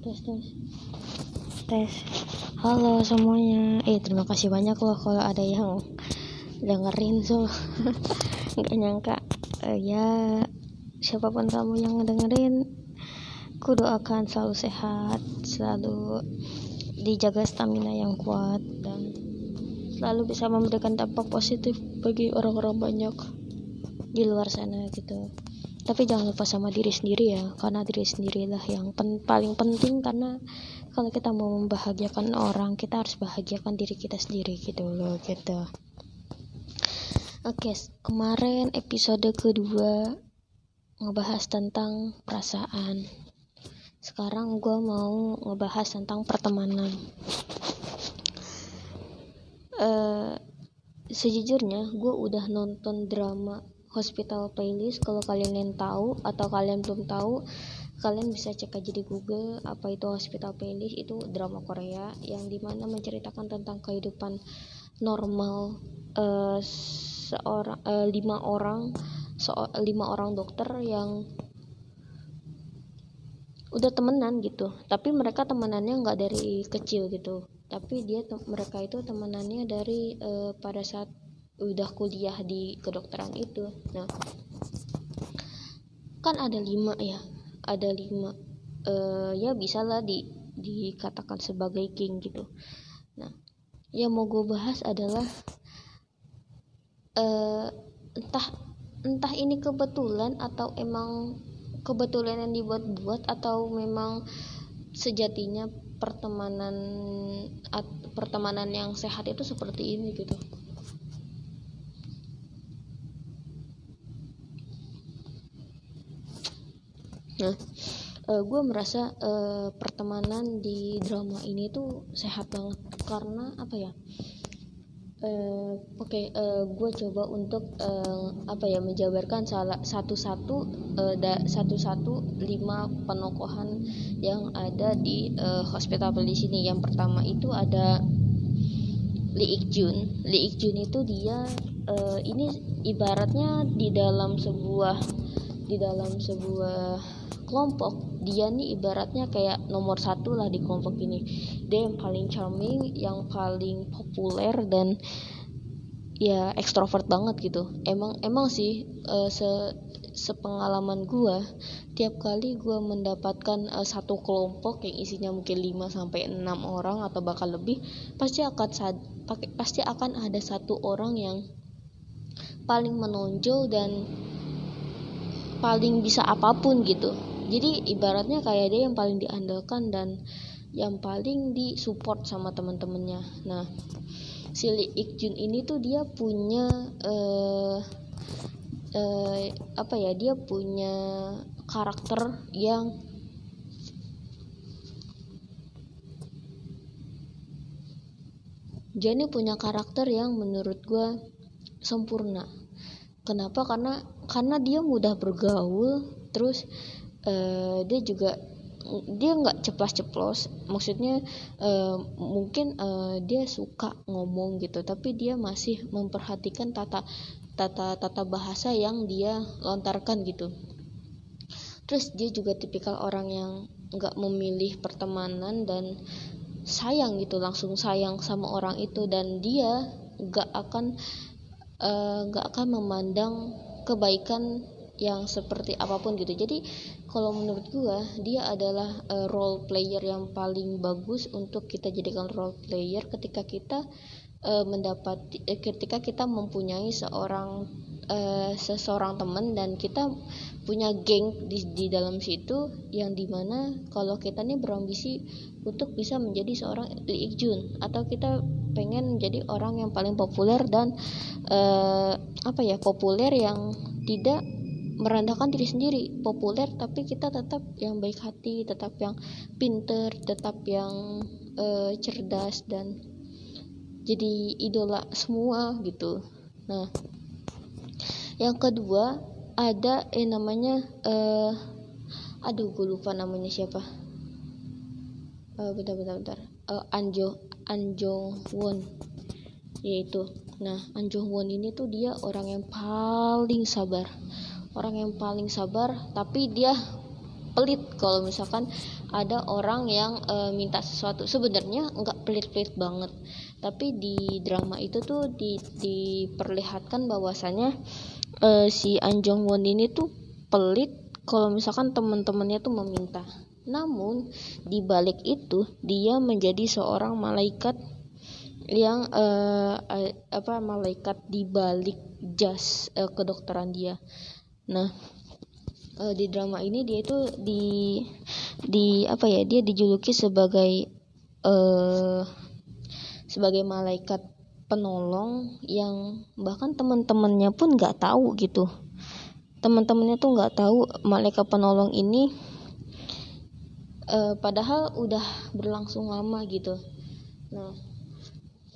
tes tes. Tes. Halo semuanya. Eh terima kasih banyak loh kalau ada yang dengerin so nggak nyangka. Uh, ya siapa pun kamu yang dengerin ku doakan selalu sehat selalu dijaga stamina yang kuat dan selalu bisa memberikan dampak positif bagi orang-orang banyak di luar sana gitu tapi jangan lupa sama diri sendiri ya karena diri sendirilah yang pen paling penting. Karena kalau kita mau membahagiakan orang kita harus bahagiakan diri kita sendiri gitu loh gitu. Oke kemarin episode kedua ngebahas tentang perasaan. Sekarang gue mau ngebahas tentang pertemanan. Uh, sejujurnya gue udah nonton drama hospital playlist. Kalau kalian yang tahu atau kalian belum tahu kalian bisa cek aja di Google apa itu hospital playlist. Itu drama Korea yang di mana menceritakan tentang kehidupan normal uh, seorang uh, lima orang so, lima orang dokter yang udah temenan gitu. Tapi mereka temenannya nggak dari kecil gitu. Tapi dia mereka itu temenannya dari uh, pada saat udah kuliah di kedokteran itu. Nah kan ada lima ya ada lima uh, ya bisa lah di dikatakan sebagai king gitu. Nah yang mau gue bahas adalah uh, entah entah ini kebetulan atau emang kebetulan yang dibuat-buat atau memang sejatinya pertemanan pertemanan yang sehat itu seperti ini gitu nah uh, eh, gue merasa uh, pertemanan di drama ini tuh sehat banget. Karena apa ya? Uh, oke okay, uh, gue coba untuk uh, apa ya menjabarkan salah satu-satu uh, satu-satu lima penokohan yang ada di uh, hospital di sini. Yang pertama itu ada Lee Ik Jun. Lee Ik Jun itu dia uh, ini ibaratnya di dalam sebuah di dalam sebuah kelompok. Dia nih ibaratnya kayak nomor satu lah di kelompok ini. Dia yang paling charming yang paling populer dan ya ekstrovert banget gitu. Emang emang sih uh, se sepengalaman gua tiap kali gua mendapatkan uh, satu kelompok yang isinya mungkin 5 sampai enam orang atau bahkan lebih pasti akan pasti akan ada satu orang yang paling menonjol dan paling bisa apa pun gitu jadi ibaratnya kayak dia yang paling diandalkan dan yang paling disupport sama teman-temannya nah si Lee Ik Jun ini tuh dia punya uh, uh, apa ya dia punya karakter yang Jenny punya karakter yang menurut gue sempurna. Kenapa? Karena karena dia mudah bergaul terus uh, dia juga dia nggak ceplas-ceplos. Maksudnya uh, mungkin uh, dia suka ngomong gitu tapi dia masih memperhatikan tata tata tata bahasa yang dia lontarkan gitu. Terus dia juga tipikal orang yang nggak memilih pertemanan dan sayang gitu langsung sayang sama orang itu. Dan dia nggak akan nggak uh, akan memandang kebaikan yang seperti apa pun gitu. Jadi kalau menurut gua dia adalah uh, role player yang paling bagus untuk kita jadikan role player ketika kita uh, mendapat uh, ketika kita mempunyai seorang uh, seseorang teman dan kita punya geng di, di dalam situ yang di mana kalau kita nih berambisi untuk bisa menjadi seorang Lee Ik Jun atau kita pengen menjadi orang yang paling populer dan uh, apa ya populer yang tidak merendahkan diri sendiri populer tapi kita tetap yang baik hati tetap yang pinter tetap yang uh, cerdas dan jadi idola semua gitu. Nah yang kedua ada eh namanya uh, aduh gue lupa namanya siapa. Uh, bentar bentar bentar. Uh, Anjo Anjo Won yaitu nah Anjo Won ini tuh dia orang yang paling sabar orang yang paling sabar tapi dia pelit kalau misalkan ada orang yang e, minta sesuatu sebenarnya nggak pelit-pelit banget tapi di drama itu tuh di, diperlihatkan bahwasanya e, si Anjong Won ini tuh pelit kalau misalkan teman-temannya tuh meminta namun di balik itu dia menjadi seorang malaikat yang uh, apa malaikat di balik jas uh, kedokteran dia. Nah, uh, di drama ini dia itu di di apa ya? Dia dijuluki sebagai uh, sebagai malaikat penolong yang bahkan teman-temannya pun nggak tahu gitu. Teman-temannya tuh nggak tahu malaikat penolong ini uh, padahal udah berlangsung lama gitu nah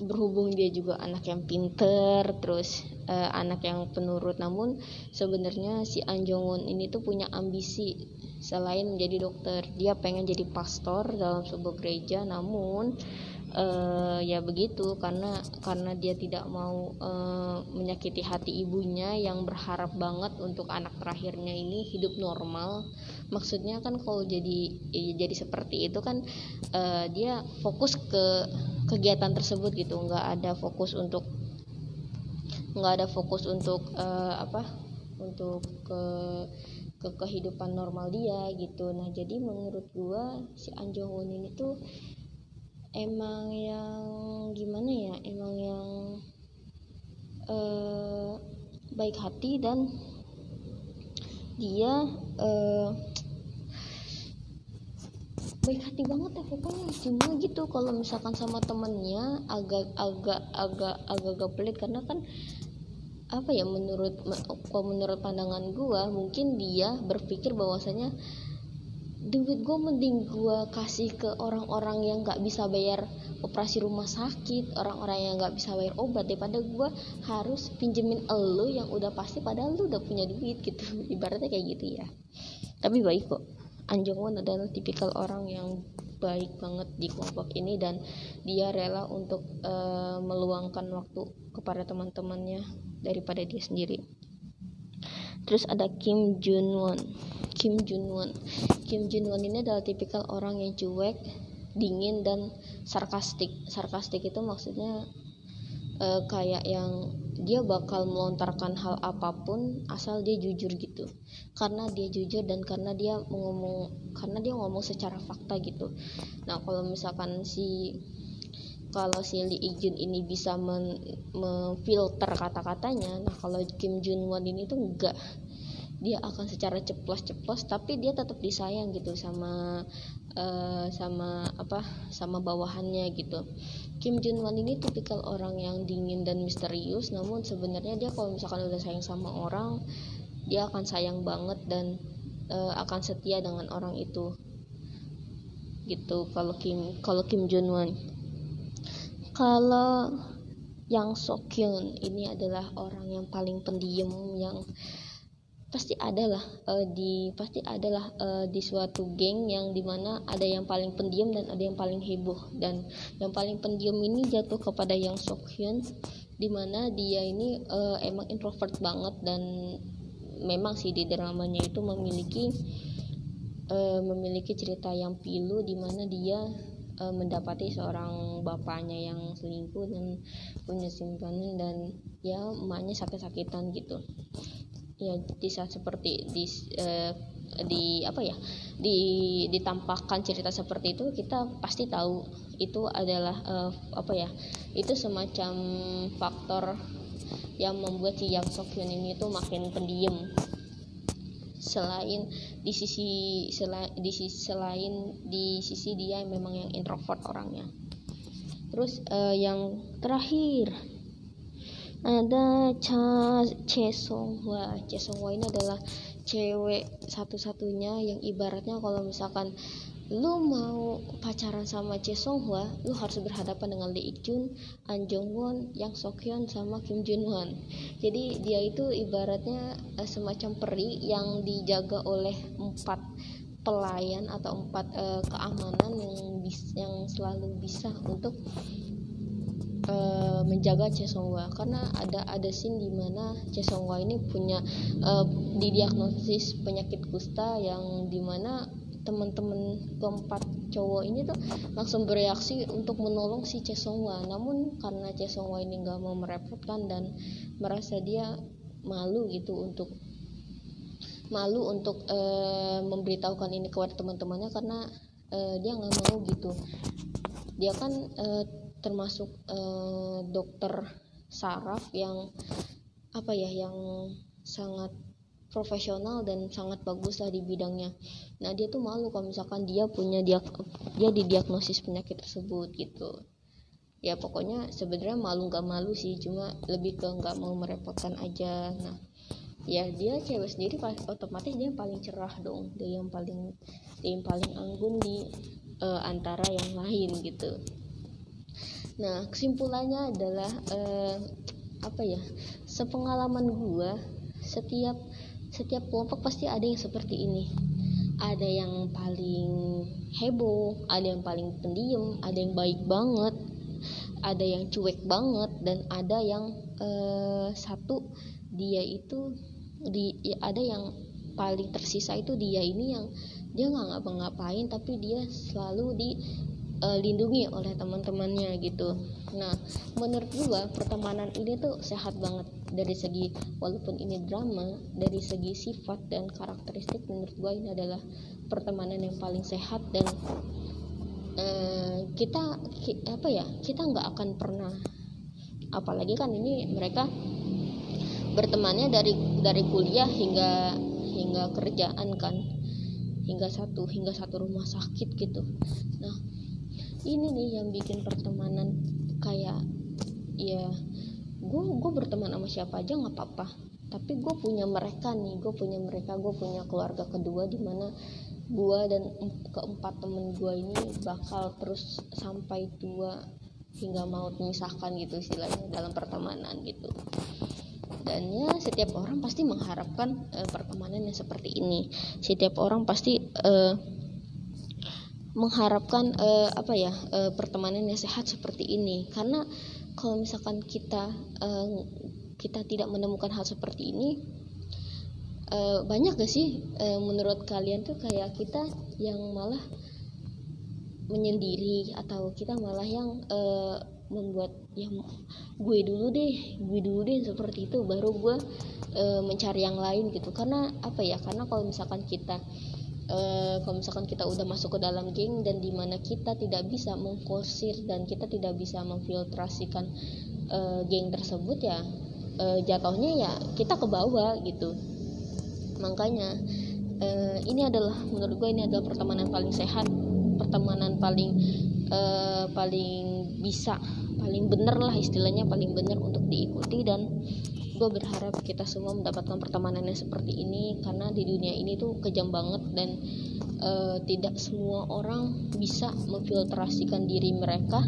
berhubung dia juga anak yang pinter terus uh, anak yang penurut. Namun sebenarnya si Anjongun ini tuh punya ambisi selain menjadi dokter. Dia pengen jadi pastor dalam sebuah gereja namun uh, ya begitu karena karena dia tidak mau uh, menyakiti hati ibunya yang berharap banget untuk anak terakhirnya ini hidup normal. Maksudnya kan kalau jadi ya jadi seperti itu kan uh, dia fokus ke kegiatan tersebut gitu. Nggak ada fokus untuk nggak ada fokus untuk uh, apa untuk ke ke kehidupan normal dia gitu. Nah jadi menurut gua si Anjong ini tuh emang yang gimana ya? Emang yang uh, baik hati dan dia uh, baik hati banget ya pokoknya. Cuma gitu kalau misalkan sama temennya agak agak agak agak agak pelit karena kan apa ya menurut menurut pandangan gua mungkin dia berpikir bahwasanya duit gue mending gue kasih ke orang-orang yang nggak bisa bayar operasi rumah sakit orang-orang yang nggak bisa bayar obat daripada gue harus pinjemin elo yang udah pasti padahal lu udah punya duit gitu. Ibaratnya kayak gitu ya. Tapi baik kok. Anjong Won adalah tipikal orang yang baik banget di kelompok ini dan dia rela untuk uh, meluangkan waktu kepada teman-temannya daripada dia sendiri. Terus ada Kim Jun Won Kim Jun Won Kim Jun Won ini adalah tipikal orang yang cuek dingin dan sarkastik. Sarkastik itu maksudnya uh, kayak yang dia bakal melontarkan hal apa pun asal dia jujur gitu. Karena dia jujur dan karena dia ngomong karena dia ngomong secara fakta gitu. Nah kalau misalkan si kalau si Lee Ijun ini bisa memfilter kata-katanya nah kalau Kim Jun Won ini tuh enggak dia akan secara ceplos-ceplos tapi dia tetap disayang gitu sama uh, sama apa sama bawahannya gitu. Kim Jun Won ini tipikal orang yang dingin dan misterius namun sebenarnya dia kalau misalkan udah sayang sama orang dia akan sayang banget dan uh, akan setia dengan orang itu. Gitu kalau Kim kalau Kim Jun Won. Kalau yang Sokyun ini adalah orang yang paling pendiam yang pasti adalah uh, di pasti adalah uh, di suatu geng yang di mana ada yang paling pendiam dan ada yang paling heboh. Dan yang paling pendiam ini jatuh kepada yang Sokhyun di mana dia ini uh, emang introvert banget dan memang sih di dramanya itu memiliki uh, memiliki cerita yang pilu di mana dia uh, mendapati seorang bapaknya yang selingkuh dan punya simpanan dan ya emaknya sakit-sakitan gitu ya di saat seperti di uh, di apa ya di ditampakkan cerita seperti itu kita pasti tahu itu adalah uh, apa ya itu semacam faktor yang membuat si Yang Sokyun ini tuh makin pendiam. Selain di sisi selain di sisi selain di sisi dia memang yang introvert orangnya. Terus uh, yang terakhir ada Cha Chesonghwa Chesonghwa ini adalah cewek satu-satunya yang ibaratnya kalau misalkan lu mau pacaran sama Chesonghwa lu harus berhadapan dengan Lee Ik Jun, An Jong Won, Yang Sokyeon sama Kim Jun Won. Jadi dia itu ibaratnya uh, semacam peri yang dijaga oleh empat pelayan atau empat uh, keamanan yang bis, yang selalu bisa untuk uh, menjaga Chesongwa karena ada ada scene di mana Chesongwa ini punya uh, didiagnosis penyakit kusta yang di mana teman-teman keempat cowok ini tuh langsung bereaksi untuk menolong si Chesongwa namun karena Chesongwa ini nggak mau merepotkan dan merasa dia malu gitu untuk malu untuk uh, memberitahukan ini kepada teman-temannya karena uh, dia nggak mau gitu. Dia kan uh, termasuk uh, dokter saraf yang apa ya yang sangat profesional dan sangat bagus lah di bidangnya. Nah dia tuh malu kalau misalkan dia punya dia dia didiagnosis penyakit tersebut gitu. Ya pokoknya sebenarnya malu nggak malu sih, cuma lebih ke nggak mau merepotkan aja. Nah ya dia cewek sendiri otomatis dia yang paling cerah dong, dia yang paling dia yang paling anggun di uh, antara yang lain gitu. Nah, kesimpulannya adalah uh, apa ya? Sepengalaman gua, setiap setiap kelompok pasti ada yang seperti ini. Ada yang paling heboh, ada yang paling pendiam, ada yang baik banget, ada yang cuek banget dan ada yang uh, satu dia itu di ada yang paling tersisa itu dia ini yang dia nggak ngapa-ngapain tapi dia selalu di uh, lindungi oleh teman-temannya gitu. Nah, menurut gua pertemanan ini tuh sehat banget dari segi walaupun ini drama, dari segi sifat dan karakteristik menurut gua ini adalah pertemanan yang paling sehat dan uh, kita ki, apa ya kita nggak akan pernah apalagi kan ini mereka bertemannya dari dari kuliah hingga hingga kerjaan kan hingga satu hingga satu rumah sakit gitu nah ini nih yang bikin pertemanan kayak ya gue gue berteman sama siapa aja nggak apa-apa. Tapi gue punya mereka nih gue punya mereka gue punya keluarga kedua di mana gue dan keempat temen gue ini bakal terus sampai tua hingga mau memisahkan gitu istilahnya dalam pertemanan gitu. Dan ya setiap orang pasti mengharapkan uh, pertemanan yang seperti ini. Setiap orang pasti uh, mengharapkan uh, apa ya uh, pertemanan yang sehat seperti ini. Karena kalau misalkan kita uh, kita tidak menemukan hal seperti ini uh, banyak gak sih uh, menurut kalian tuh kayak kita yang malah menyendiri atau kita malah yang uh, membuat ya gue dulu deh gue dulu deh seperti itu baru gue uh, mencari yang lain gitu. Karena apa ya karena kalau misalkan kita uh, kalau misalkan kita udah masuk ke dalam geng dan di mana kita tidak bisa mengkosir dan kita tidak bisa memfiltrasikan uh, geng tersebut ya uh, jatuhnya ya kita ke bawah gitu. Makanya uh, ini adalah menurut gue ini adalah pertemanan paling sehat pertemanan paling uh, paling bisa paling bener lah istilahnya paling bener untuk diikuti dan gue berharap kita semua mendapatkan pertemanan yang seperti ini karena di dunia ini tuh kejam banget dan uh, tidak semua orang bisa memfiltrasikan diri mereka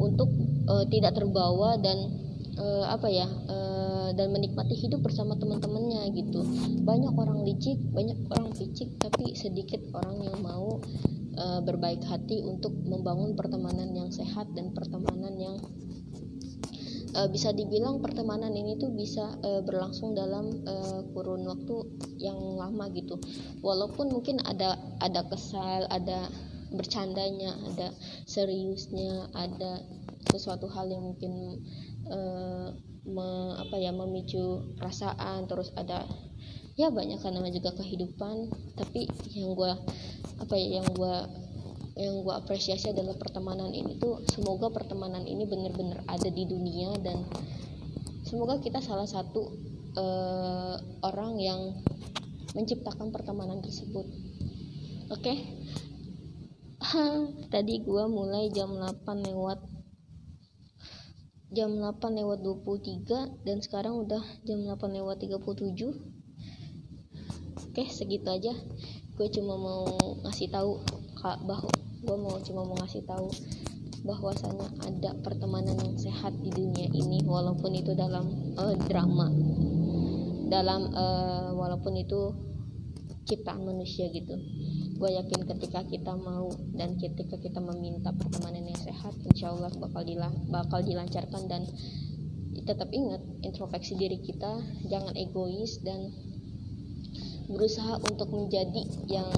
untuk uh, tidak terbawa dan uh, apa ya uh, dan menikmati hidup bersama teman-temannya gitu. Banyak orang licik banyak orang picik tapi sedikit orang yang mau uh, berbaik hati untuk membangun pertemanan yang sehat dan pertemanan yang uh, bisa dibilang pertemanan ini tuh bisa uh, berlangsung dalam uh, kurun waktu yang lama gitu. Walaupun mungkin ada ada kesal ada bercandanya ada seriusnya ada sesuatu hal yang mungkin uh, me, apa ya memicu perasaan terus ada ya banyak namanya juga kehidupan. Tapi yang gue apa ya yang gue yang gue apresiasi adalah pertemanan ini tuh semoga pertemanan ini benar-benar ada di dunia dan semoga kita salah satu uh, orang yang menciptakan pertemanan tersebut. Oke? Okay? tadi gue mulai jam 8 lewat jam 8 lewat 23 dan sekarang udah jam 8 lewat 37 oke segitu aja. Gue cuma mau ngasih tahu kak bahwa gue mau cuma mau ngasih tahu bahwasanya ada pertemanan yang sehat di dunia ini walaupun itu dalam uh, drama. Dalam uh, walaupun itu ciptaan manusia gitu. Gue yakin ketika kita mau dan ketika kita meminta pertemanan yang sehat insya Allah bakal dilah bakal dilancarkan dan tetap ingat introspeksi diri kita jangan egois dan berusaha untuk menjadi yang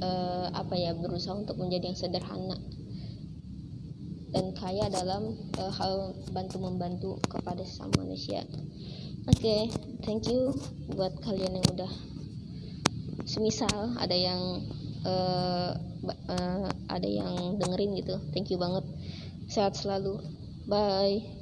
uh, apa ya berusaha untuk menjadi yang sederhana dan kaya dalam uh, hal bantu membantu kepada sesama manusia. Oke, okay, thank you buat kalian yang udah semisal ada yang uh, uh, ada yang dengerin gitu. Thank you banget. Sehat selalu. Bye.